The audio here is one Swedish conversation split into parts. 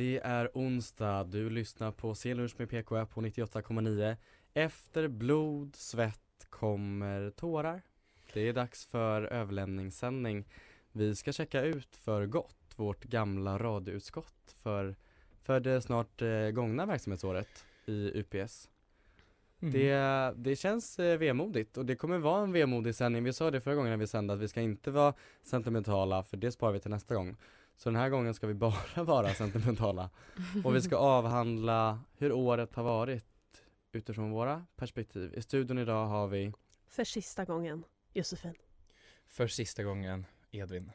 Det är onsdag, du lyssnar på Scenlunch med PK på 98,9. Efter blod, svett kommer tårar. Det är dags för överlämningssändning. Vi ska checka ut för gott vårt gamla radioutskott för, för det snart eh, gångna verksamhetsåret i UPS. Mm. Det, det känns eh, vemodigt och det kommer vara en vemodig sändning. Vi sa det förra gången när vi sände att vi ska inte vara sentimentala för det sparar vi till nästa gång. Så den här gången ska vi bara vara sentimentala och vi ska avhandla hur året har varit utifrån våra perspektiv. I studion idag har vi För sista gången, Josefin. För sista gången, Edvin.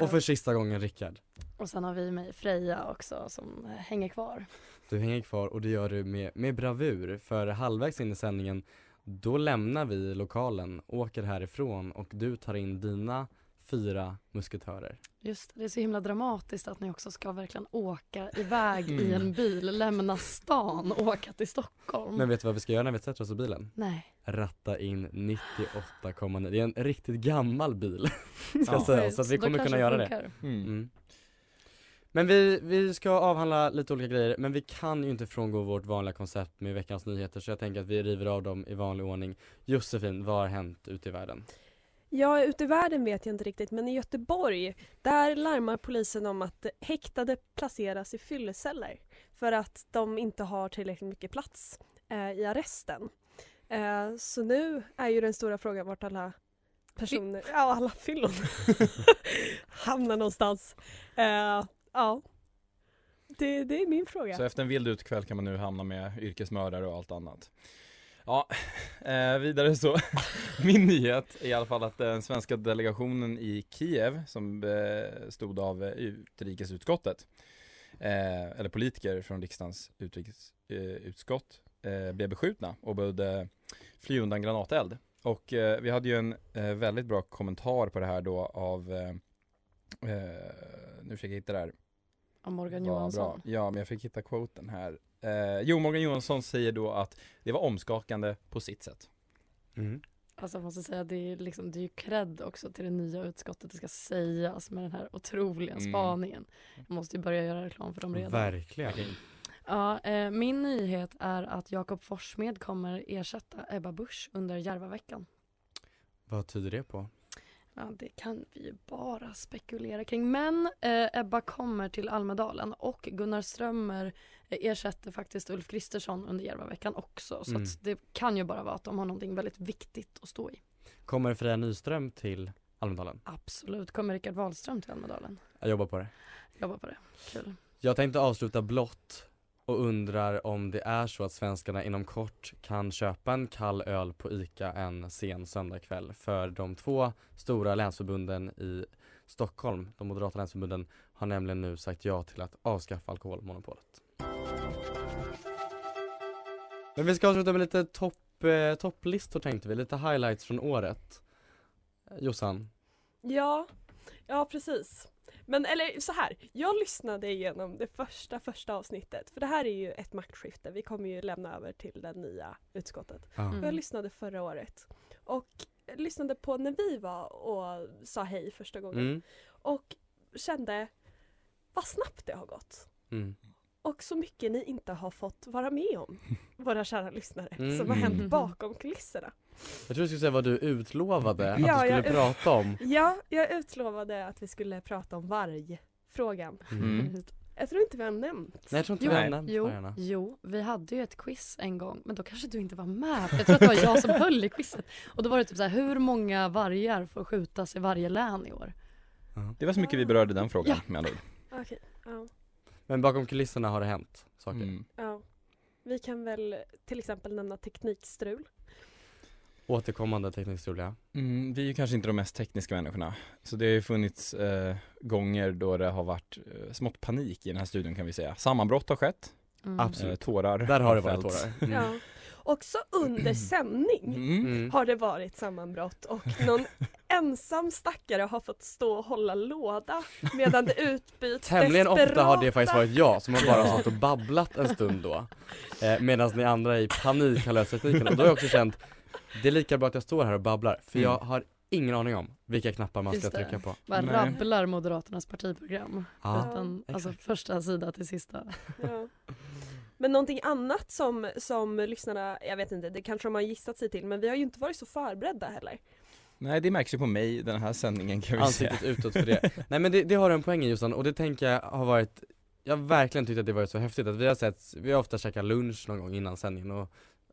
och för sista gången Rickard. Och sen har vi mig Freja också som hänger kvar. Du hänger kvar och det gör du med, med bravur för halvvägs in i sändningen då lämnar vi lokalen, åker härifrån och du tar in dina fyra musketörer. Just det, det är så himla dramatiskt att ni också ska verkligen åka iväg i Mm. en bil, lämna stan och åka till Stockholm. Men vet du vad vi ska göra när vi sätter oss i bilen? Nej. Ratta in 98,9. Det är en riktigt gammal bil ska Ja. jag säga, så att vi kommer kunna göra det. Mm. Mm. Men vi, vi ska avhandla lite olika grejer, men vi kan ju inte frångå vårt vanliga koncept med veckans nyheter så jag tänker att vi river av dem i vanlig ordning. Josefin, vad har hänt ute i världen? Ja, ute i världen vet jag inte riktigt, men i Göteborg där larmar polisen om att häktade placeras i fylleceller för att de inte har tillräckligt mycket plats eh, i arresten. Eh, så nu är ju den stora frågan vart alla personer, ja alla fyllon hamnar någonstans. Eh, ja, det, det är min fråga. Så efter en vild utkväll kan man nu hamna med yrkesmördare och allt annat. Ja, eh, vidare så. Min nyhet är i alla fall att den svenska delegationen i Kiev som eh, stod av eh, utrikesutskottet eh, eller politiker från riksdagens utrikesutskott eh, blev beskjutna och behövde fly undan granateld. Och eh, vi hade ju en eh, väldigt bra kommentar på det här då av eh, eh, nu försöker jag hitta det här Av Morgan Johansson. Bra. Ja, men jag fick hitta quoten här. Eh, jo, Morgan Johansson säger då att det var omskakande på sitt sätt. Alltså jag måste säga det är, liksom, det är ju cred också till det nya utskottet det ska sägas med den här otroliga Mm. spaningen. Jag måste ju börja göra reklam för dem redan. Verkligen. Ja, eh, min nyhet är att Jakob Forssmed kommer ersätta Ebba Busch under Järvaveckan. Vad tyder det på? Ja, det kan vi ju bara spekulera kring. Men eh, Ebba kommer till Almedalen och Gunnar Strömmer eh, ersätter faktiskt Ulf Kristersson under Järvaveckan också. Så Mm. att det kan ju bara vara att de har någonting väldigt viktigt att stå i. Kommer Freja Nyström till Almedalen? Absolut. Kommer Rickard Wahlström till Almedalen? Jag jobbar på det. Jobba på det. Kul. Jag tänkte avsluta blott och undrar om det är så att svenskarna inom kort kan köpa en kall öl på ICA en sen söndagkväll för de två stora länsförbunden i Stockholm, de moderata länsförbunden, har nämligen nu sagt ja till att avskaffa alkoholmonopolet. Men vi ska avsluta med lite topp, eh, topplistor tänkte vi, lite highlights från året. Jossan, Ja, ja precis. Men eller så här, jag lyssnade igenom det första första avsnittet för det här är ju ett maktskifte. Vi kommer ju lämna över till det nya utskottet. Mm. Jag lyssnade förra året och lyssnade på när vi var och sa hej första gången mm, och kände vad snabbt det har gått. mm. Och så mycket ni inte har fått vara med om, våra kära lyssnare, Mm. som har hänt bakom kulisserna. Jag tror du skulle säga vad du utlovade att Ja, du skulle jag- prata om. Ja, jag utlovade att vi skulle prata om vargfrågan. Mm. Jag tror inte vi har nämnt. Nej jag tror inte Jo, vi har nämnt jo, vargarna. jo, vi hade ju ett quiz en gång men då kanske du inte var med. Jag tror att det var jag som höll i quizet. Och då var det typ så här, hur många vargar får skjutas i varje län i år? Ja. Det var så mycket vi berörde den frågan med andra ord. Okej, ja. Men bakom kulisserna har det hänt saker. Mm. ja. Vi kan väl till exempel nämna teknikstrul. Återkommande teknikstrul ja. Mm, vi är ju kanske inte de mest tekniska människorna. Så det har ju funnits eh, gånger då det har varit eh, smått panik i den här studion kan vi säga. Sammanbrott har skett, Mm. Absolut. eh, tårar Där har det varit tårar. Mm. Ja. Också under sändning Mm. Mm. har det varit sammanbrott och någon ensam stackare har fått stå och hålla låda medan det utbyts Tämligen ofta har det desperata- faktiskt varit jag som har bara stått och babblat en stund då eh, Medan ni andra i panik har löst tekniken och då har jag också känt Det är lika bra att jag står här och babblar för Mm. jag har ingen aning om vilka knappar man ska trycka på Nej. rabblar Moderaternas partiprogram. Ja, Utan, alltså första sida till sista. Ja. Men någonting annat som, som lyssnarna, jag vet inte, det kanske de har gissat sig till men vi har ju inte varit så förberedda heller. Nej det märks ju på mig den här sändningen kan vi säga. Ansiktet utåt för det Nej men det, det har en poäng i Jossan och det tänker jag har varit Jag har verkligen tyckt att det varit så häftigt att vi har sett, vi har ofta käkat lunch någon gång innan sändningen och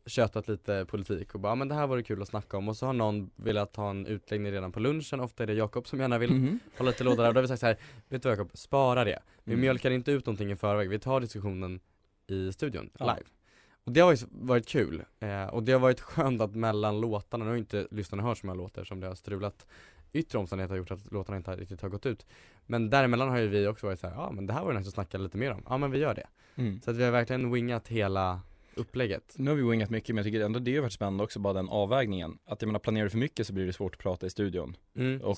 tjötat lite politik och bara, "Ja, men det här vore kul att snacka om och så har någon velat ha en utläggning redan på lunchen, ofta är det Jakob som gärna vill Mhm. ha lite låda där, och då har vi sagt så här, vet du Jakob, spara det. Vi Mm. mjölkar inte ut någonting i förväg, vi tar diskussionen i studion, Ja. live. Och det har ju varit kul, eh, och det har varit skönt att mellan låtarna, nu har inte lyssnarna hört så många låtar som det har strulat Yttre omständigheter har gjort att låtarna inte riktigt har gått ut Men däremellan har ju vi också varit så här, ja men det här var nice att snacka lite mer om, ja men vi gör det Mm. Så att vi har verkligen wingat hela upplägget Nu har vi wingat mycket men jag tycker ändå det har varit spännande också bara den avvägningen. Att jag menar planerar du för mycket så blir det svårt att prata i studion. mm. Och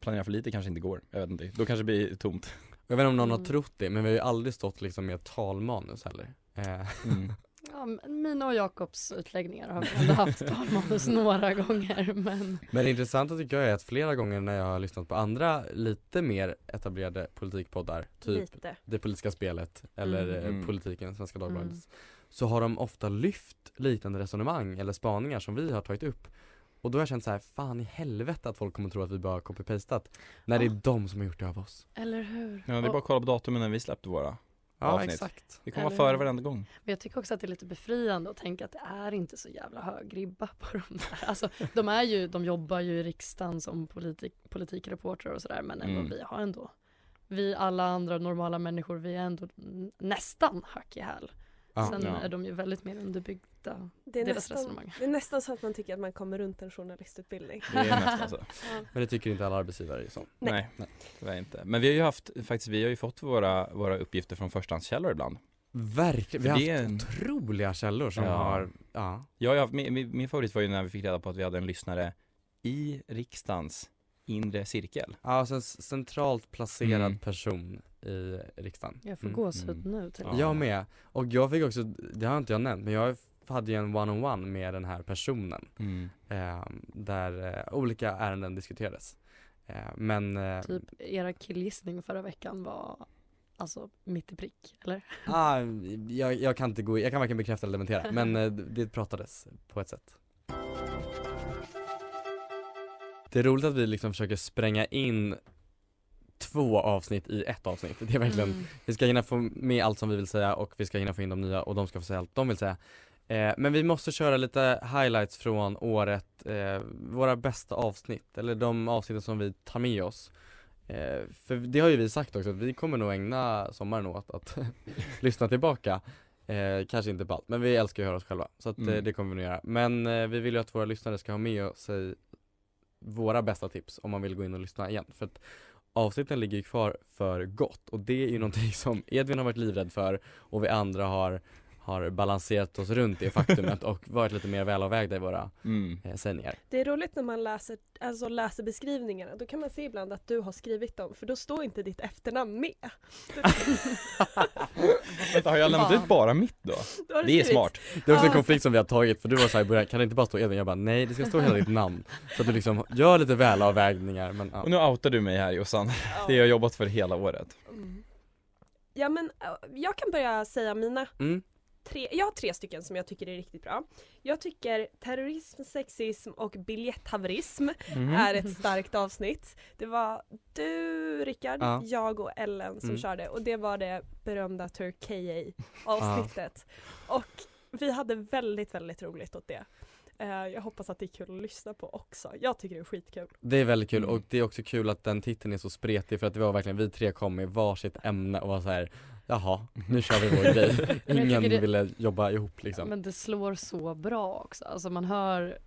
planerar för lite kanske inte går. Jag vet inte. Då kanske det blir tomt. Jag vet inte om någon har Mm. trott det, men vi har ju aldrig stått liksom med talmanus heller eh, Mm. Ja, mina och Jakobs utläggningar har vi ändå haft talmanus några gånger men Men det intressanta tycker jag är att flera gånger när jag har lyssnat på andra lite mer etablerade politikpoddar, typ Lite. Det politiska spelet eller Mm. eh, Mm. Politiken, Svenska Dagbladet Mm. Så har de ofta lyft liknande resonemang eller spaningar som vi har tagit upp Och då har jag känt så här, fan i helvete att folk kommer tro att vi bara har copy-pastat När det är de som har gjort det av oss eller hur? Ja, det är bara att kolla på datumen när vi släppte våra. Ja Avsnitt. exakt Vi kommer vara före varenda gång. Men jag tycker också att det är lite befriande att tänka att det är inte så jävla hög ribba på de där. Alltså de är ju, de jobbar ju i riksdagen som politik, politikreportrar och sådär men ändå Mm. vi har ändå vi alla andra normala människor vi är ändå nästan hack i häl. Ja. Sen Ja. är de ju väldigt mer underbyggda. Det är, Deras nästan, resonemang. det är nästan så att man tycker att man kommer runt en journalistutbildning. Det är nästan så. Ja. Men det tycker inte alla arbetsgivare så Nej. Nej, Nej. tyvärr inte. Men vi har ju haft, faktiskt vi har ju fått våra, våra uppgifter från förstahandskällor ibland. Verkligen, vi har Det är haft en- otroliga källor som Ja. har, ja Jag har haft, min, min, favorit var ju när vi fick reda på att vi hade en lyssnare i riksdagens inre cirkel. Ja, alltså en centralt placerad Mm. person i riksdagen Jag får Mm. gåshud nu till Ja. Jag med, och jag fick också, det har inte jag nämnt, men jag hade ju en one-on-one med den här personen Mm. eh, Där eh, olika ärenden diskuterades eh, Men, eh, Typ era killgissning förra veckan var alltså mitt i prick, eller? ah, jag, jag kan inte gå, jag kan varken bekräfta eller dementera, men eh, det pratades på ett sätt Det är roligt att vi liksom försöker spränga in två avsnitt i ett avsnitt, det är verkligen Mm. Vi ska hinna få med allt som vi vill säga och vi ska hinna få in de nya och de ska få säga allt de vill säga. Eh, Men vi måste köra lite highlights från året, eh, våra bästa avsnitt, eller de avsnitten som vi tar med oss. Eh, För det har ju vi sagt också, att vi kommer nog ägna sommaren åt att lyssna tillbaka. Eh, Kanske inte på allt, men vi älskar att höra oss själva, så att, eh, Mm. det kommer vi nog göra. Men eh, vi vill ju att våra lyssnare ska ha med sig våra bästa tips om man vill gå in och lyssna igen, för att avsnitten ligger ju kvar för gott och det är ju någonting som Edvin har varit livrädd för och vi andra har, har balanserat oss runt det faktumet och varit lite mer välavvägda i våra Mm. eh, sändningar. Det är roligt när man läser, alltså läser beskrivningarna, då kan man se ibland att du har skrivit dem för då står inte ditt efternamn med. Vänta, har jag lämnat ut bara mitt då? Då Det är smart. Det är också en konflikt som vi har tagit för du var såhär i början, kan det inte bara stå Edvin? Jag bara nej det ska stå hela ditt namn. Så att du liksom gör lite välavvägningar men ja. Och nu outar du mig här Jossan. Ja. Det har jag jobbat för hela året. Mm. Ja men jag kan börja säga mina Mm. Tre, jag har tre stycken som jag tycker är riktigt bra. Jag tycker terrorism, sexism och biljetthaverism Mhm. är ett starkt avsnitt. Det var du Rickard, Ja. jag och Ellen som Mm. körde och det var det berömda Turkey avsnittet. Och vi hade väldigt, väldigt roligt åt det. Eh, jag hoppas att det är kul att lyssna på också. Jag tycker det är skitkul. Det är väldigt kul Mm. och det är också kul att den titeln är så spretig för att det var verkligen, vi tre kom med varsitt ämne och var så här. Jaha, nu kör vi vår grej. Ingen det- ville jobba ihop liksom. Men det slår så bra också. Alltså man hör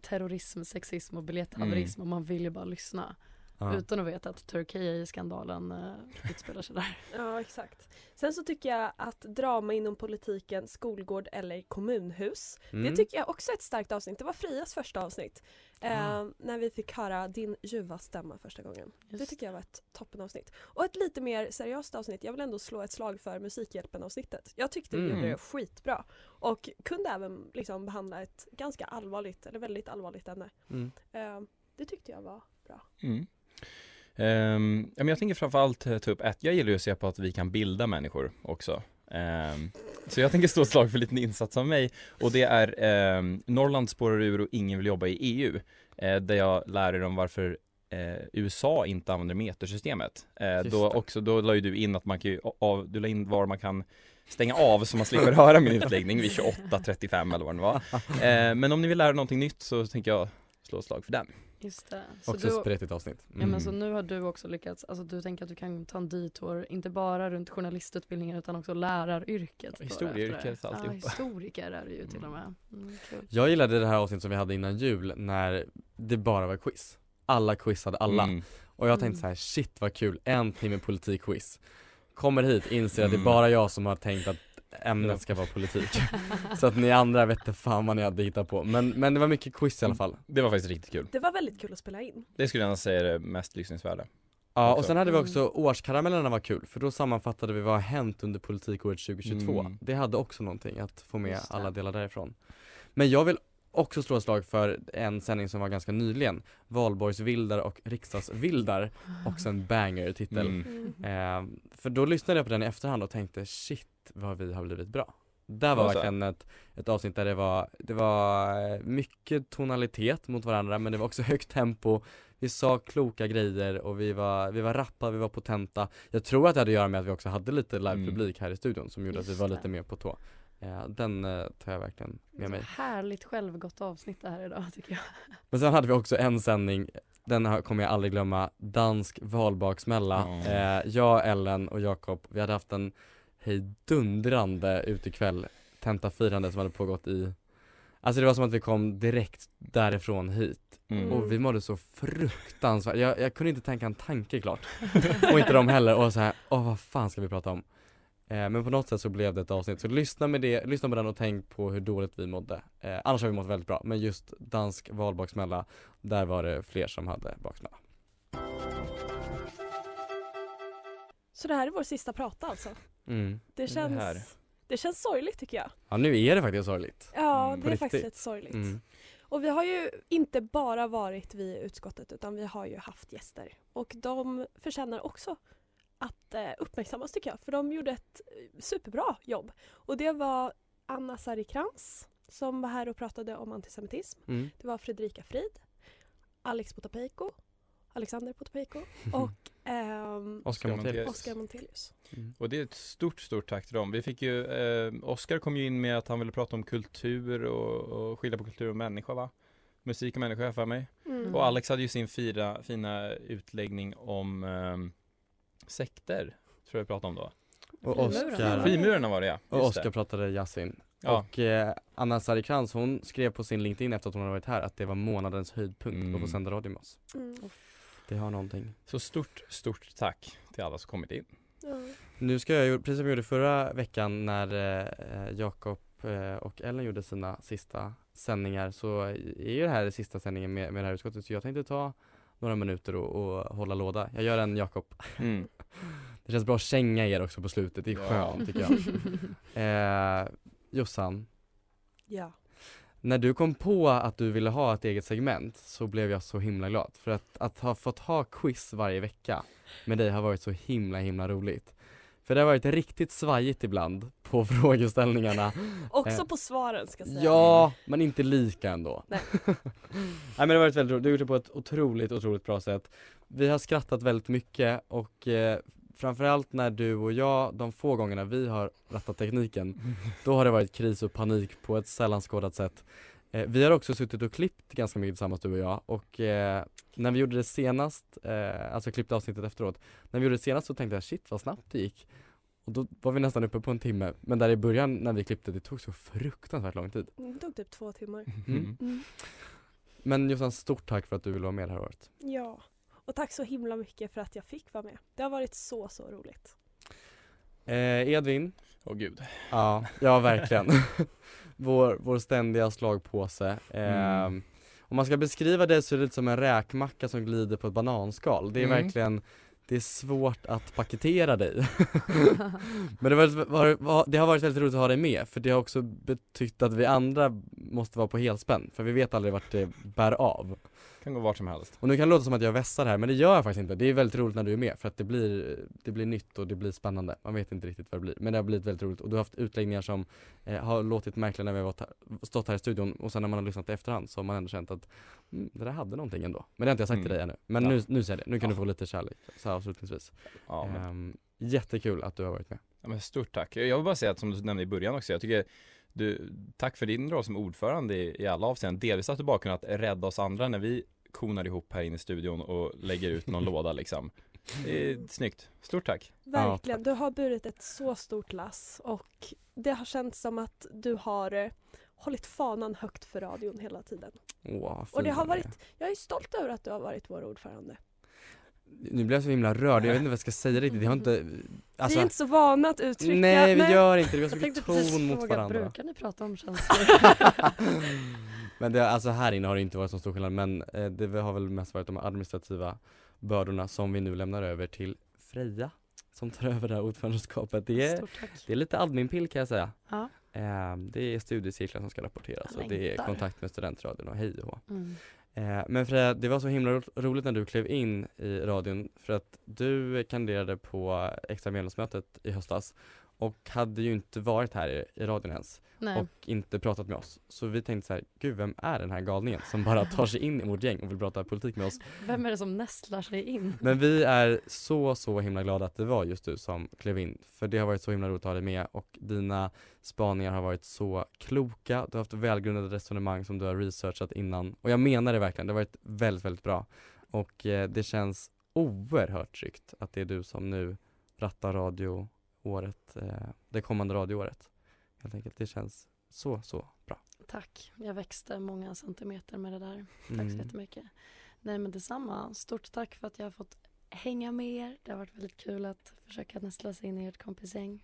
terrorism, sexism och biljetthaverism och man vill ju bara lyssna. Ja. Utan att veta att Turkiet-skandalen uh, utspelar sig där. Ja, exakt. Sen så tycker jag att drama inom politiken, skolgård eller kommunhus. Mm. Det tycker jag också är ett starkt avsnitt. Det var Frias första avsnitt. Eh, Ah. när vi fick höra din ljuva stämma första gången. Det Just tycker jag var ett toppenavsnitt. Och ett lite mer seriöst avsnitt. Jag vill ändå slå ett slag för Musikhjälpen-avsnittet. Jag tyckte vi Mm. gjorde det skitbra. Och kunde även liksom behandla ett ganska allvarligt, eller väldigt allvarligt ämne. Mm. Eh, det tyckte jag var bra. Mm. Men jag tänker framförallt eh, ta upp ett, jag gillar ju att se på att vi kan bilda människor också. Ehm, så jag tänker stå ett slag för en liten insats av mig och det är ehm, Norrland spårar ur och ingen vill jobba i EU. Eh, där jag lär er om varför eh, USA inte använder metersystemet. Eh, då också, då la ju du in att man kan ju, av, du la in var man kan stänga av så man slipper höra min utläggning vid 28.35 eller vad det var. Eh, men om ni vill lära er någonting nytt så tänker jag slå ett slag för den. Just det. Så Också du, ett spretigt avsnitt. ja, men så Mm. nu har du också lyckats, alltså du tänker att du kan ta en detour, inte bara runt journalistutbildningen utan också läraryrket. då Historieyrket, det. Ja, alltihopa. historiker är du ju till och med. Mm, kul. Jag gillade det här avsnittet som vi hade innan jul när det bara var quiz. Alla quizade alla. Mm. Och jag tänkte Mm. så här: shit vad kul, en timme politikquiz. Kommer hit, inser att det är Mm. bara jag som har tänkt att ämnet ska vara politik. så att ni andra vet inte fan vad ni hade hittat på. Men, men det var mycket quiz i alla fall. Det var faktiskt riktigt kul. Det var väldigt kul att spela in. Det skulle jag säga är det mest lyssningsvärda. Ja och sen hade vi Mm. också årskaramellerna var kul för då sammanfattade vi vad har hänt under politikåret 2022. Mm. Det hade också någonting att få med alla delar därifrån. Men jag vill också slå ett slag för en sändning som var ganska nyligen, Valborgsvildar och riksdagsvildar, också en banger titel. Mm. Eh, för då lyssnade jag på den i efterhand och tänkte shit vad vi har blivit bra. Där var verkligen ett, ett avsnitt där det var, det var eh, mycket tonalitet mot varandra men det var också högt tempo. Vi sa kloka grejer och vi var, vi var rappa, vi var potenta. Jag tror att det hade att göra med att vi också hade lite livepublik här i studion som gjorde att vi Just var lite mer på tå eh, Den eh, tar jag verkligen med Så mig Härligt självgott avsnitt det här idag tycker jag. Men sen hade vi också en sändning den har- kommer jag aldrig glömma, dansk valbaksmälla. Eh, jag, Ellen och Jakob, vi hade haft en hejdundrande utekväll, tentafirande som hade pågått i Alltså det var som att vi kom direkt därifrån hit Mm. och vi mådde så fruktansvärt, jag, jag kunde inte tänka en tanke klart Och inte de heller och så här, åh vad fan ska vi prata om? Eh, men på något sätt så blev det ett avsnitt, så lyssna med det, lyssna på den och tänk på hur dåligt vi mådde eh, Annars har vi mått väldigt bra, men just dansk valbaksmälla, där var det fler som hade baksmälla Så det här är vår sista prata alltså. mm. Det Det känns, här. det känns sorgligt tycker jag. Ja nu är det faktiskt sorgligt Ja, Mm. det är riktigt. faktiskt lite sorgligt. mm. Och vi har ju inte bara varit vi i utskottet utan vi har ju haft gäster. Och de förtjänar också att eh, uppmärksammas tycker jag. För de gjorde ett eh, superbra jobb. Och det var Anna Sarikrans som var här och pratade om antisemitism. Mm. Det var Fredrika Frid, Alex Potapeiko, Alexander Potapeiko och ehm, Oskar Montelius. Oskar Montelius. mm. Och det är ett stort, stort tack till dem. Vi fick ju, eh, Oskar kom ju in med att han ville prata om kultur och, och skilja på kultur och människa va? Musik och människa för mig. Mm. Och Alex hade ju sin fina, fina utläggning om ehm, sekter, tror jag vi pratade om då. Och. Oskar Frimurarna var det ja. och det. Oskar pratade Yasin Ja. Och eh, Anna Sarikrans hon skrev på sin LinkedIn efter att hon hade varit här att det var månadens höjdpunkt Mm. att få sända radio med oss Mm. Det har någonting Så stort, stort tack till alla som kommit in. Ja. Nu ska jag, precis som jag gjorde förra veckan när eh, Jakob eh, och Ellen gjorde sina sista sändningar så är ju det här sista sändningen med, med det här utskottet så jag tänkte ta några minuter och, och hålla låda. Jag gör en Jakob. Mm. Det känns bra att känga er också på slutet, det är Ja. skönt tycker jag. Eh, Jossan, ja. när du kom på att du ville ha ett eget segment så blev jag så himla glad. För att, att ha fått ha quiz varje vecka med dig har varit så himla himla roligt. För det har varit riktigt svajigt ibland på frågeställningarna. Också Eh, på svaren ska sägas. Ja, men inte lika ändå. Nej. Nej men det har varit väldigt roligt, du har gjort det på ett otroligt, otroligt bra sätt. Vi har skrattat väldigt mycket och eh, framförallt när du och jag, de få gångerna vi har rattat tekniken, då har det varit kris och panik på ett sällan skådat sätt. Eh, vi har också suttit och klippt ganska mycket tillsammans du och jag och eh, när vi gjorde det senast, eh, alltså klippte avsnittet efteråt, när vi gjorde det senast så tänkte jag shit vad snabbt det gick. Och då var vi nästan uppe på en timme, men där i början när vi klippte det tog så fruktansvärt lång tid. Det tog typ två timmar. Mm. Mm. Men Jossan, stort tack för att du ville vara med det här året. Ja, och tack så himla mycket för att jag fick vara med. Det har varit så, så roligt. Eh, Edvin? Åh gud. Ja, ja verkligen. vår, vår ständiga slagpåse. Eh, Mm. Om man ska beskriva det så är det lite som en räkmacka som glider på ett bananskal. Det är Mm. verkligen det är svårt att paketera dig. Men det, var, det har varit väldigt roligt att ha dig med för det har också betytt att vi andra måste vara på helspänn för vi vet aldrig vart det bär av. Kan gå vart som helst. Och nu kan det låta som att jag vässar här men det gör jag faktiskt inte. Det är väldigt roligt när du är med för att det blir, det blir nytt och det blir spännande. Man vet inte riktigt vad det blir men det har blivit väldigt roligt och du har haft utläggningar som eh, har låtit märkliga när vi har stått här i studion och sen när man har lyssnat i efterhand så har man ändå känt att mm, det där hade någonting ändå. Men det har inte jag sagt till Mm. dig ännu. Men Ja. nu, nu säger jag det, nu kan Ja. du få lite kärlek så här avslutningsvis. Ja, men, Ehm, jättekul att du har varit med. ja, men stort tack. Jag vill bara säga att som du nämnde i början också, jag tycker du, tack för din roll som ordförande i, i alla avseenden. Delvis att du bara kunnat rädda oss andra när vi konar ihop här inne i studion och lägger ut någon låda liksom. Det är snyggt. Stort tack. Verkligen, du har burit ett så stort lass och det har känts som att du har eh, hållit fanan högt för radion hela tiden. Åh, Och det har varit, jag är stolt över att du har varit vår ordförande. Nu blir jag så himla rörd, jag vet inte vad jag ska säga riktigt, jag har inte Alltså, vi är inte så vana att uttrycka... nej vi gör inte det, vi har så mycket ton mot fråga, varandra brukar ni prata om känslor? Men det, alltså här inne har det inte varit så stor skillnad men eh, det har väl mest varit de administrativa bördorna som vi nu lämnar över till Freja som tar över det här ordförandeskapet. Det är, det är lite adminpill kan jag säga. Ja. Eh, det är studiecirklar som ska rapporteras och det är kontakt med studentradion och hej och. Mm. Eh, men Freja, det var så himla ro- roligt när du klev in i radion för att du kandiderade på extra medlemsmötet i höstas och hade ju inte varit här i, i radion ens Nej. och inte pratat med oss. Så vi tänkte så här, gud vem är den här galningen som bara tar sig in i vårt gäng och vill prata politik med oss? Vem är det som nästlar sig in? Men vi är så, så himla glada att det var just du som klev in. För det har varit så himla roligt att ha dig med och dina spaningar har varit så kloka. Du har haft välgrundade resonemang som du har researchat innan. Och jag menar det verkligen, det har varit väldigt, väldigt bra. Och eh, det känns oerhört tryggt att det är du som nu rattar radioåret, eh, det kommande radioåret. Helt enkelt, det känns så, så bra. Tack, jag växte många centimeter med det där. Tack så Mm. jättemycket. Nej men detsamma, stort tack för att jag har fått hänga med er. Det har varit väldigt kul att försöka nästla sig in i ert kompisgäng.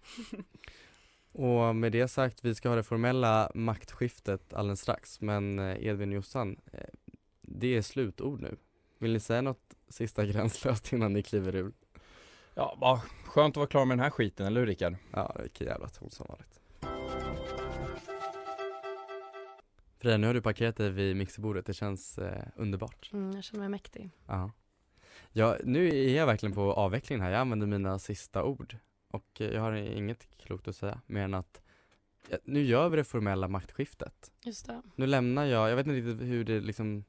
Och med det sagt, vi ska ha det formella maktskiftet alldeles strax men eh, Edvin och Jossan, eh, det är slutord nu. Vill ni säga något sista gränslöst innan ni kliver ur? Ja, vad skönt att vara klar med den här skiten, eller hur Rickard? Ja, vilket jävla ton som vanligt. Freja, nu har du dig vid mixerbordet, det känns eh, underbart. Mm, jag känner mig mäktig. Ja. ja, nu är jag verkligen på avvecklingen här, jag använder mina sista ord. Och eh, jag har inget klokt att säga, mer än att ja, nu gör vi det formella maktskiftet. Just det. Nu lämnar jag, jag vet inte riktigt hur det liksom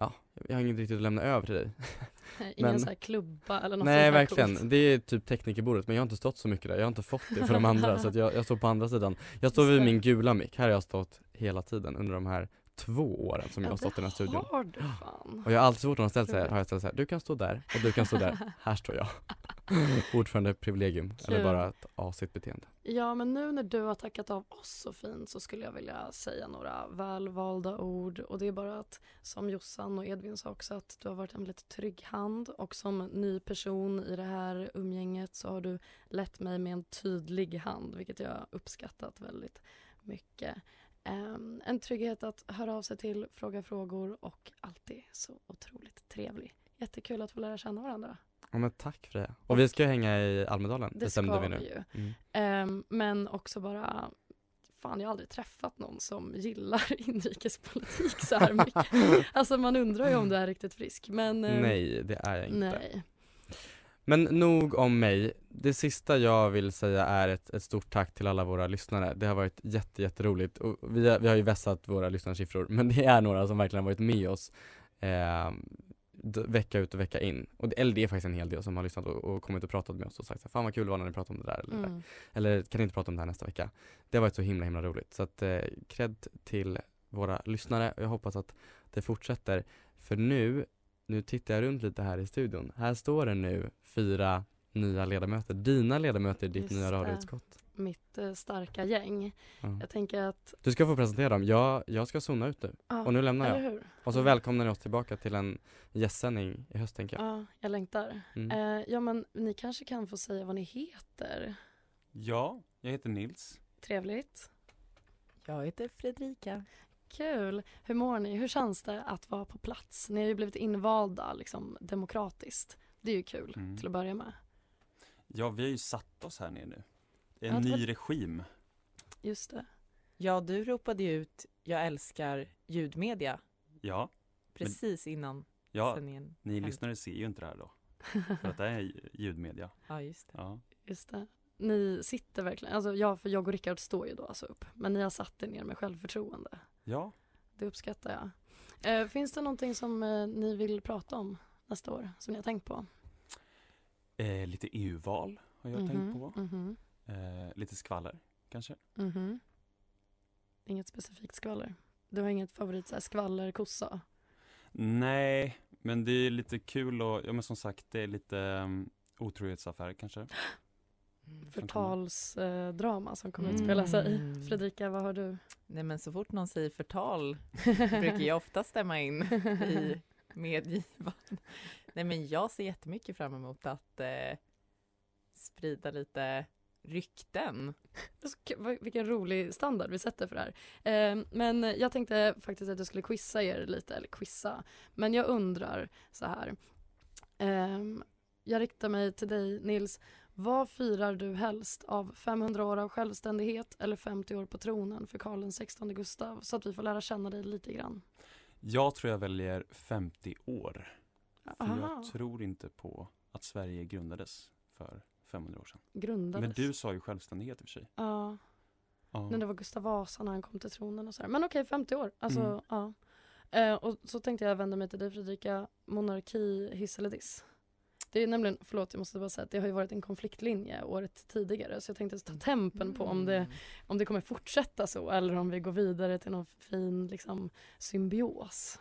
Ja, jag har inget riktigt att lämna över till dig. Ingen Men- så här klubba eller något Nej verkligen, coolt. det är typ teknikerbordet men jag har inte stått så mycket där, jag har inte fått det för de andra så jag, jag står på andra sidan. Jag står vid min gula mick, här har jag stått hela tiden under de här två åren som jag har stått i den här studion. har du fan. Och jag har alltid så fort någon har ställt sig här, har jag ställt så här, du kan stå där och du kan stå där, här står jag. Ordförande privilegium, eller Kul. bara ett asigt beteende. Ja men nu när du har tackat av oss så fint så skulle jag vilja säga några välvalda ord. Och det är bara att som Jossan och Edvin sa också att du har varit en väldigt trygg hand. Och som ny person i det här umgänget så har du lett mig med en tydlig hand vilket jag uppskattat väldigt mycket. Ehm, en trygghet att höra av sig till, fråga frågor och alltid så otroligt trevlig. Jättekul att få lära känna varandra. Ja men tack Freja, och vi ska hänga i Almedalen, Det bestämde ska vi nu vi ju. Mm. Ehm, men också bara Fan jag har aldrig träffat någon som gillar inrikespolitik så här mycket. alltså man undrar ju om du är riktigt frisk men eh, Nej, det är jag inte Nej. Men nog om mig. Det sista jag vill säga är ett, ett stort tack till alla våra lyssnare. Det har varit jätte, jätteroligt och vi har, vi har ju vässat våra lyssnarsiffror men det är några som verkligen har varit med oss eh, vecka ut och vecka in. Och det, eller det är faktiskt en hel del som har lyssnat och, och kommit och pratat med oss och sagt fan vad kul det var när ni pratade om det där eller, det där." Mm. eller kan ni inte prata om det här nästa vecka? Det har varit så himla himla roligt så att eh, cred till våra lyssnare och jag hoppas att det fortsätter. För nu, nu tittar jag runt lite här i studion. Här står det nu fyra nya ledamöter, dina ledamöter i ditt Just nya det. radioutskott. Mitt eh, starka gäng. Ja. Jag tänker att, Du ska få presentera dem. Jag, jag ska zona ut nu. ja, Och nu lämnar jag. Och så Mm. välkomnar ni oss tillbaka till en gästsändning i höst tänker jag. Ja, jag längtar. Mm. Eh, ja men ni kanske kan få säga vad ni heter. Ja, jag heter Nils. Trevligt. Jag heter Fredrika. Kul. Hur mår ni? Hur känns det att vara på plats? Ni har ju blivit invalda liksom demokratiskt. Det är ju kul Mm. till att börja med. Ja, vi har ju satt oss här nere nu. Är Ja, en det var- ny regim. Just det. Ja, du ropade ju ut jag älskar ljudmedia Ja, precis innan ja sändningen. ni hände. lyssnare ser ju inte det här då. För att det är ljudmedia. Ja, just det. Ja. Just det. Ni sitter verkligen, alltså ja för jag och Rickard står ju då alltså upp. Men ni har satt er ner med självförtroende. Ja, Det uppskattar jag. Eh, finns det någonting som eh, ni vill prata om nästa år? Som ni har tänkt på? eh, lite EU-val har jag tänkt på. Mhm, Eh, lite skvaller kanske. mhm. Inget specifikt skvaller? Du har inget favorit så här, skvaller, kossa? Nej, men det är lite kul och, ja men som sagt det är lite um, otrohetsaffär kanske. Förtalsdrama som kommer att utspela sig. Mm. Fredrika, vad har du? Nej, men så fort någon säger förtal brukar jag ofta stämma in i medgivande. Nej, men jag ser jättemycket fram emot att eh, sprida lite rykten. Så k- vad- Vilken rolig standard vi sätter för det här. Eh, men jag tänkte faktiskt att jag skulle quizza er lite, eller quizza. Men jag undrar så här. Ehm, jag riktar mig till dig Nils. Vad firar du helst av 500 år av självständighet eller 50 år på tronen för Karl XVI Gustav? Så att vi får lära känna dig lite grann. Jag tror jag väljer 50 år. För Aha. jag tror inte på att Sverige grundades för 500 år sedan. Grundades. Men du sa ju självständighet i och för sig. Ja, Ja. när det var Gustav Vasa när han kom till tronen och så här. Men okej, 50 år. Alltså, Mm. ja. Eh, och så tänkte jag vända mig till dig Fredrika, monarki, hiss eller diss? Det är nämligen, förlåt jag måste bara säga att det har ju varit en konfliktlinje året tidigare så jag tänkte ta tempen på om det, om det kommer fortsätta så eller om vi går vidare till någon fin liksom symbios.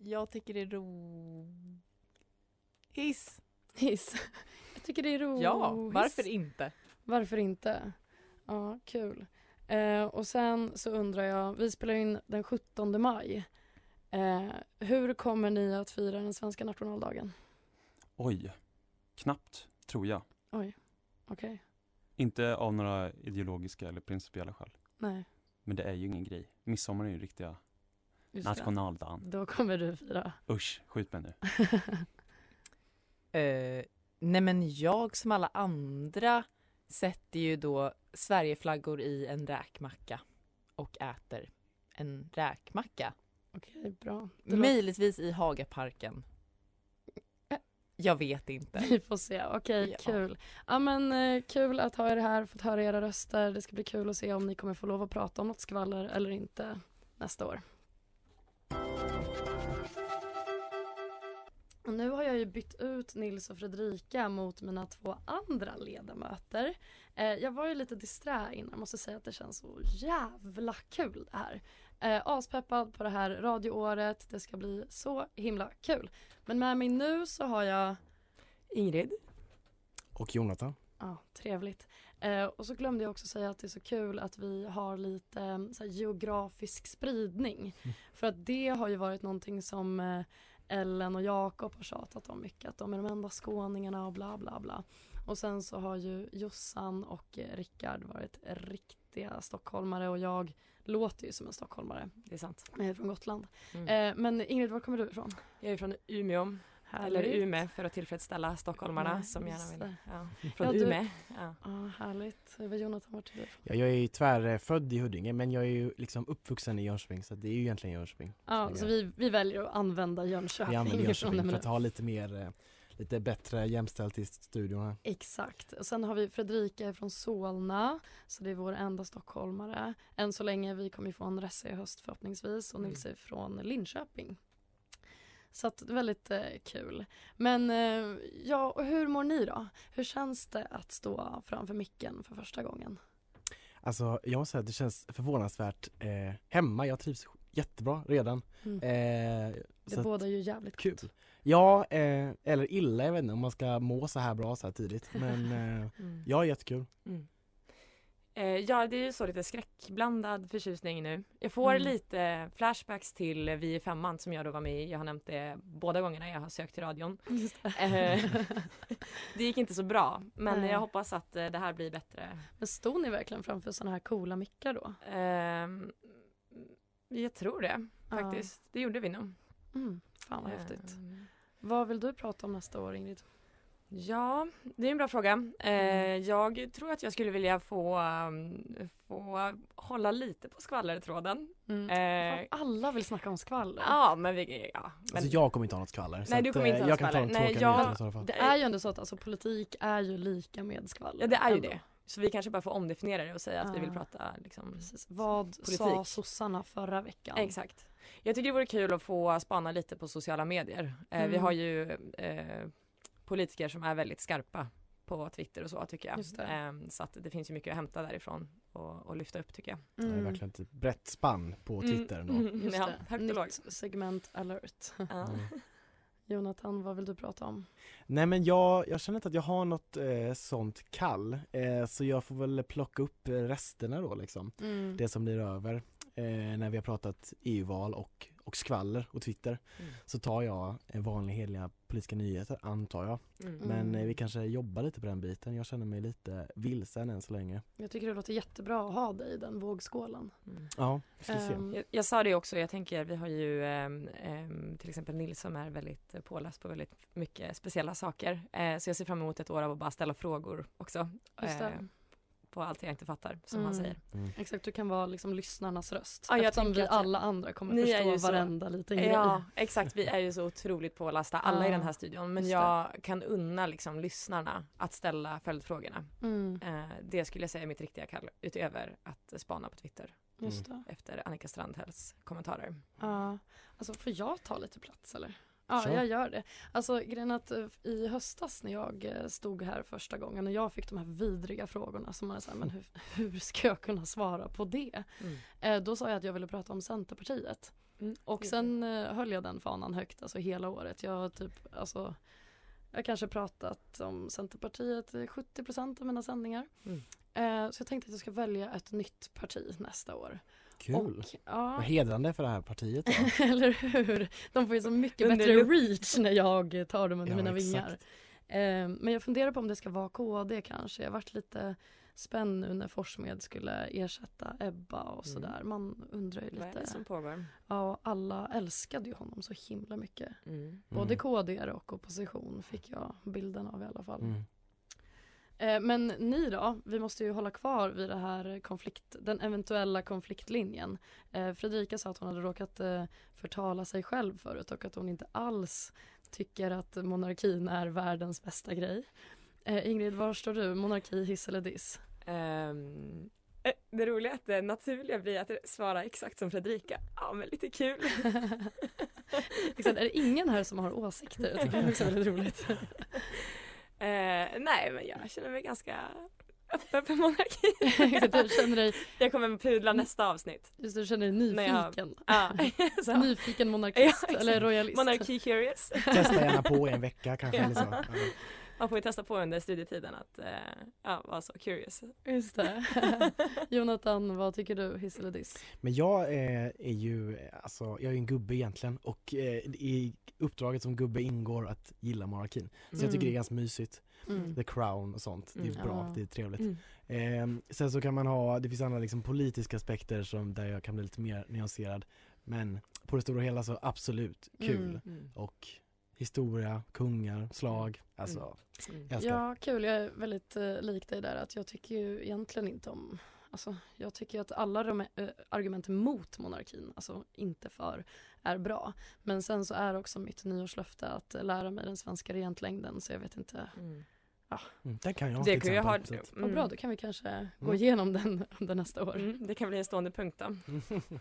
Jag tycker det är ro... Hiss! Hiss. Jag tycker det är roligt. Ja, varför inte? Varför inte? Ja, kul. Eh, och sen så undrar jag, vi spelar in den 17 maj. Eh, hur kommer ni att fira den svenska nationaldagen? Oj, knappt tror jag. Oj, okej. Inte av några ideologiska eller principiella skäl. Nej, Men det är ju ingen grej. Midsommar är ju riktiga just det. nationaldagen. Då kommer du fira. Usch, skjut mig nu. Eh, nej men jag som alla andra sätter ju då Sverigeflaggor i en räkmacka och äter en räkmacka. Okej, bra. Det Möjligtvis i Hagaparken. Jag vet inte. Vi får se. Okej, Ja. kul. Ja men eh, kul att ha er här, fått höra era röster. Det ska bli kul att se om ni kommer få lov att prata om något skvaller eller inte nästa år. Och nu har jag ju bytt ut Nils och Fredrika mot mina två andra ledamöter. Eh, jag var ju lite disträ innan, måste säga att det känns så jävla kul det här. Eh, aspeppad på det här radioåret, det ska bli så himla kul. Men med mig nu så har jag Ingrid. Och Jonathan. Ja, trevligt. Eh, och så glömde jag också säga att det är så kul att vi har lite eh, så här, geografisk spridning. För att det har ju varit någonting som eh, Ellen och Jakob har tjatat om mycket. Att de är de enda skåningarna och bla bla bla. Och sen så har ju Jossan och eh, Rickard varit riktiga stockholmare och jag låter ju som en stockholmare. Det är sant. Jag är från Gotland. Mm. Eh, men Ingrid, var kommer du ifrån? Jag är från Umeå. Härligt. Eller Umeå för att tillfredsställa stockholmarna Ja, som gärna vill. Ja. Från Ja, du- Umeå. Ja. Ja, härligt. Vad Jonathan, vart är du? Ja, jag är ju tvärfödd i Huddinge men jag är ju liksom uppvuxen i Jönköping så det är ju egentligen Jönköping. Ja, så vi, vi väljer att använda Jönköping. vi använder Jönköping för att ha lite mer, eh, lite bättre jämställt i studion här. Exakt. Och sen har vi Fredrika från Solna, så det är vår enda stockholmare. Än så länge, vi kommer ju få en resa i höst förhoppningsvis och Nils är från Linköping. Så att det är väldigt eh, kul. Men eh, ja, och hur mår ni då? Hur känns det att stå framför micken för första gången? Alltså jag måste säga att det känns förvånansvärt eh, hemma. Jag trivs jättebra redan. Mm. Eh, Det båda ju jävligt Kul. gott. Ja, eh, eller illa, jag vet inte om man ska må så här bra så här tidigt. Men eh, Mm. ja, jättekul. Mm. Eh, ja, det är ju så lite skräckblandad förtjusning nu. Jag får Mm. lite flashbacks till Vi i femman som jag då var med i. Jag har nämnt det båda gångerna jag har sökt till radion. Det. Eh, det gick inte så bra, men Nej. jag hoppas att eh, det här blir bättre. Men stod ni verkligen framför sådana här coola mickar då? Ehm, jag tror det faktiskt. Det gjorde vi nog. Mm. Fan vad häftigt. Ehm, Vad vill du prata om nästa år Ingrid? Ja, det är en bra fråga. Eh, jag tror att jag skulle vilja få, um, få hålla lite på skvallertråden. Mm. Eh, alla vill snacka om skvaller. ja, men vi, ja. Men, Alltså jag kommer inte ha något skvaller. Nej, du kommer inte eh, ha Jag kan ta skvaller. Nej, jag- i sådana fall. Det är ju ändå så att alltså, politik är ju lika med skvaller. ja, det är ju ändå. det. Så vi kanske bara får omdefiniera det och säga att vi vill Ja. prata liksom, Precis. Vad politik. sa sossarna förra veckan? Exakt. Jag tycker det vore kul att få spana lite på sociala medier. Eh, Vi Mm. har ju eh, politiker som är väldigt skarpa på Twitter och så tycker jag. Just det. Eh, så att det finns ju mycket att hämta därifrån och, och lyfta upp tycker jag. Det är Mm. verkligen ett brett spann på Twitter. Mm. Just Ja, det. högt och Nytt lågt. segment alert. Ja. Jonathan, vad vill du prata om? Nej men jag, jag känner inte att jag har något eh, sånt kall. Eh, så jag får väl plocka upp eh, resterna då liksom. Mm. Det som blir över. Eh, när vi har pratat EU-val och, och skvaller och Twitter. Mm. Så tar jag eh, vanliga hederliga politiska nyheter antar jag. Mm. Men eh, Mm. vi kanske jobbar lite på den biten. Jag känner mig lite vilsen än så länge. Jag tycker det låter jättebra att ha dig i den vågskålen. Mm. Ja, vi ska se. Ehm, Jag, jag sa det också, jag tänker vi har ju ehm, till exempel Nils som är väldigt påläst på väldigt mycket speciella saker. Eh, så jag ser fram emot ett år av att bara ställa frågor också. Just det. eh, på allt jag inte fattar som han Mm. säger. Mm. Exakt, du kan vara liksom lyssnarnas röst. Ja, jag Eftersom vi att- alla andra kommer Ni förstå ju så- varenda liten grej. Ja, exakt. Vi är ju så otroligt pålästa alla i Ja, den här studion. Men just det. jag kan unna liksom lyssnarna att ställa följdfrågorna. Mm, Eh, det skulle jag säga är mitt riktiga kall utöver att spana på Twitter just det. efter Annika Strandhälls kommentarer. Ja, alltså får jag ta lite plats eller? Ja, Kör. jag gör det. Alltså grejen att eh, i höstas när jag eh, stod här första gången och jag fick de här vidriga frågorna som man är så här, men hur, hur ska jag kunna svara på det? Mm. Eh, då sa jag att jag ville prata om Centerpartiet. Mm. Och sen höll jag den fanan högt, alltså hela året. Jag typ, alltså jag kanske pratat om Centerpartiet i 70% av mina sändningar. Mm. Så jag tänkte att jag ska välja ett nytt parti nästa år. Kul. Och, ja, Vad hedrande för det här partiet då. eller hur? De får ju så mycket bättre reach när jag tar dem under Ja, mina exakt. vingar. Eh, men jag funderar på om det ska vara KD kanske. Jag varit lite spänd nu när Forssmed skulle ersätta Ebba och Mm. sådär. Man undrar ju Vad är det lite. som pågår? Ja, alla älskade ju honom så himla mycket. Mm. Både Mm. KD och opposition fick jag bilden av i alla fall. Mm. Eh, Men ni då? Vi måste ju hålla kvar vid det här konflikt, den eventuella konfliktlinjen. Eh, Fredrika sa att hon hade råkat eh, förtala sig själv förut och att hon inte alls tycker att monarkin är världens bästa grej. Ingrid, var står du? Monarki, hiss eller diss? Eh, det roliga är att det naturliga blir att svara exakt som Fredrika. Ja, men lite kul. Exakt, är det ingen här som har åsikter? Jag tycker det är också väldigt roligt. Eh, nej, men jag känner mig ganska öppen för monarki. Exakt, du känner dig, Jag kommer pudla nästa avsnitt. just det, du känner dig När jag- nyfiken. Ja, så. Nyfiken monarkist Ja, eller royalist. Monarki curious. Testa gärna på en vecka kanske. Ja. Eller så. Ja. Man får ju testa på under studietiden att eh, ja, vara så curious. Just det. Jonathan, vad tycker du? Hiss eller diss? Men jag eh, är ju, alltså jag är en gubbe egentligen och eh, i uppdraget som gubbe ingår att gilla monarkin. Så jag tycker det är ganska mysigt. Mm. The Crown och sånt, det är Mm. bra, Ja. det är trevligt. Mm. Eh, sen så kan man ha, det finns andra liksom politiska aspekter som där jag kan bli lite mer nyanserad. Men på det stora hela så absolut kul. Mm. Mm. Och historia, kungar, slag, alltså Mm. jag älskar. Ja, kul. Jag är väldigt eh, lik dig där att jag tycker ju egentligen inte om Alltså, jag tycker att alla de, eh, argument mot monarkin, alltså inte för, är bra. Men sen så är också mitt nyårslöfte att lära mig den svenska regentlängden så jag vet inte. Mm. Mm, den kan jag Det kan ju ha... att- Vad bra, då kan vi kanske gå Mm. igenom den under nästa år. Mm, det kan bli en stående punkt då.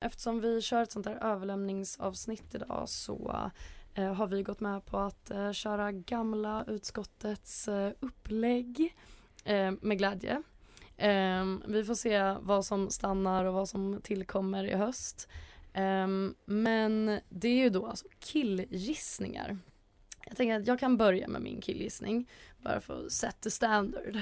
Eftersom vi kör ett sånt här överlämningsavsnitt idag så eh, har vi gått med på att eh, köra gamla utskottets eh, upplägg. eh, med glädje. Eh, vi får se vad som stannar och vad som tillkommer i höst. Eh, men det är ju då alltså killgissningar. Jag tänker att jag kan börja med min killgissning bara för att set the standard.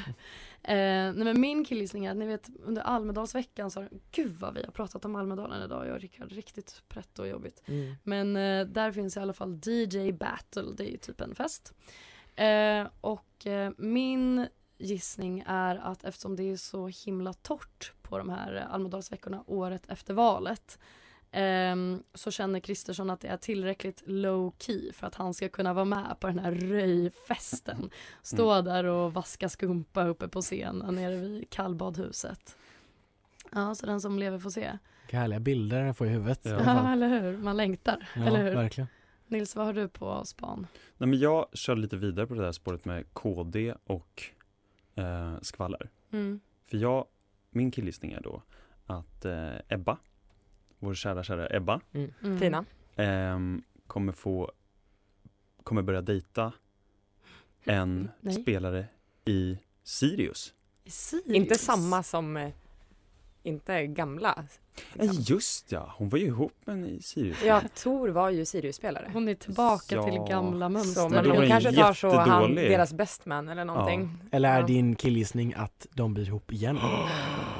Eh, nej men min killgissning är att ni vet under Almedalsveckan så har, gud vad vi har pratat om Almedalen idag, jag och Rickard, riktigt pretto och jobbigt. Mm. Men eh, där finns i alla fall DJ Battle, det är ju typ en fest. Eh, och eh, min gissning är att eftersom det är så himla torrt på de här Almedalsveckorna året efter valet ehm, så känner Kristersson att det är tillräckligt low key för att han ska kunna vara med på den här röjfesten. Stå där och vaska skumpa uppe på scenen nere vid kallbadhuset. Ja, så den som lever får se. Vilka härliga bilder jag får i huvudet. Ja, fall. eller hur? Man längtar, Ja, eller hur? verkligen. Nils, vad har du på span? Nej men jag kör lite vidare på det där spåret med KD och eh, skvaller. Mm. För jag, min killgissning är då att eh, Ebba, vår kära kära Ebba, Mm. Mm. Fina. ehm, kommer få, kommer börja dejta en Nej. spelare i Sirius. I Sirius? Inte samma som, eh, inte gamla. Ja just ja, hon var ju ihop med en i Sirius. Ja, Tor var ju Sirius-spelare. Hon är tillbaka Ja. till gamla mönster. Så, men hon kanske tar så han, deras bestman eller någonting. Eller är Ja. din killgissning att de blir ihop igen?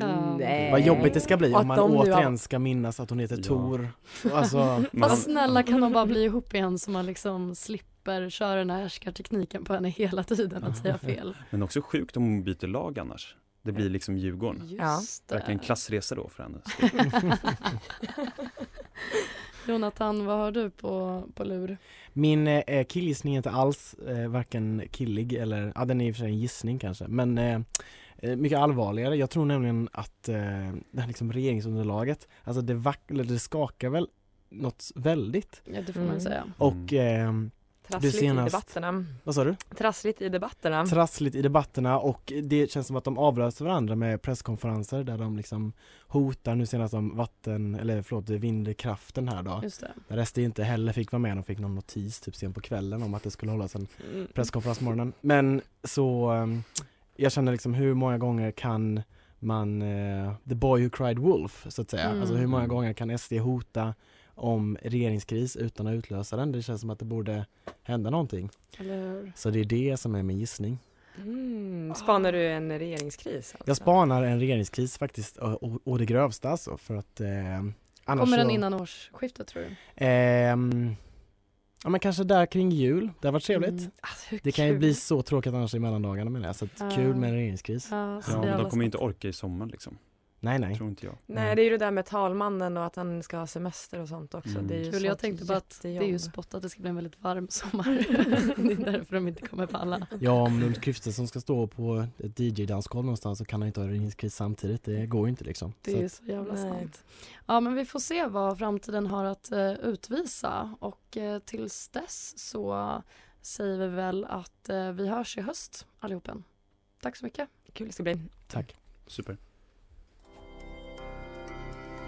Kan. Nej. Vad jobbigt det ska bli om man återigen har- ska minnas att hon heter Ja. Tor. Alltså, Man, snälla kan de bara bli ihop igen så man liksom slipper köra den här härskartekniken på henne hela tiden att säga fel. men också sjukt om hon byter lag annars. Det blir liksom Djurgården. Just Verkligen det. klassresa då för henne. Jonathan, vad har du på, på lur? min eh, killgissning är inte alls eh, varken killig eller, ja den är i och för sig en gissning kanske, men eh, mycket allvarligare. Jag tror nämligen att eh, det här liksom regeringsunderlaget, alltså det, vack- det skakar väl något väldigt. Ja, det får man Mm. säga. Och eh, Trassligt senast- i debatterna. vad sa du? Trassligt i debatterna. trassligt i debatterna och det känns som att de avlöser varandra med presskonferenser där de liksom hotar nu senast om vatten, eller förlåt vindkraften här då. Just det. Där SD inte heller fick vara med, de fick någon notis typ sen på kvällen om att det skulle hållas en Mm. presskonferens morgonen. Men så, um, jag känner liksom hur många gånger kan man, eh, the boy who cried wolf så att säga, Mm. alltså hur många gånger kan SD hota om regeringskris utan att utlösa den? Det känns som att det borde hända någonting. Så det är det som är min gissning. Mm. Spanar du en regeringskris? Alltså? Jag spanar en regeringskris faktiskt och, och, och det grövsta alltså för att eh, annars Kommer den så, innan årsskiftet tror du? ehm, Ja men kanske där kring jul, det har varit trevligt. Mm. Alltså, Det kan ju bli så tråkigt annars i mellandagarna menar jag, så att Ja. kul med en regeringskris. Ja, så Ja, men de kommer inte orka i sommar liksom. Nej nej. Tror inte jag. Nej det är ju det där med talmannen och att han ska ha semester och sånt också. Mm. Det är ju Kul, jag tänkte bara att det är ju spott att det ska bli en väldigt varm sommar. det är därför de inte kommer palla. Ja om Ulf Kristersson ska stå på ett DJ-dansgolv någonstans så kan han inte ha regeringskris samtidigt, det går ju inte liksom. Det Så är ju så jävla Nej. sant. Ja men vi får se vad framtiden har att eh, utvisa och uh, tills dess så säger vi väl att eh, vi hörs i höst allihopen. Tack så mycket. Kul det ska bli. Tack. Super.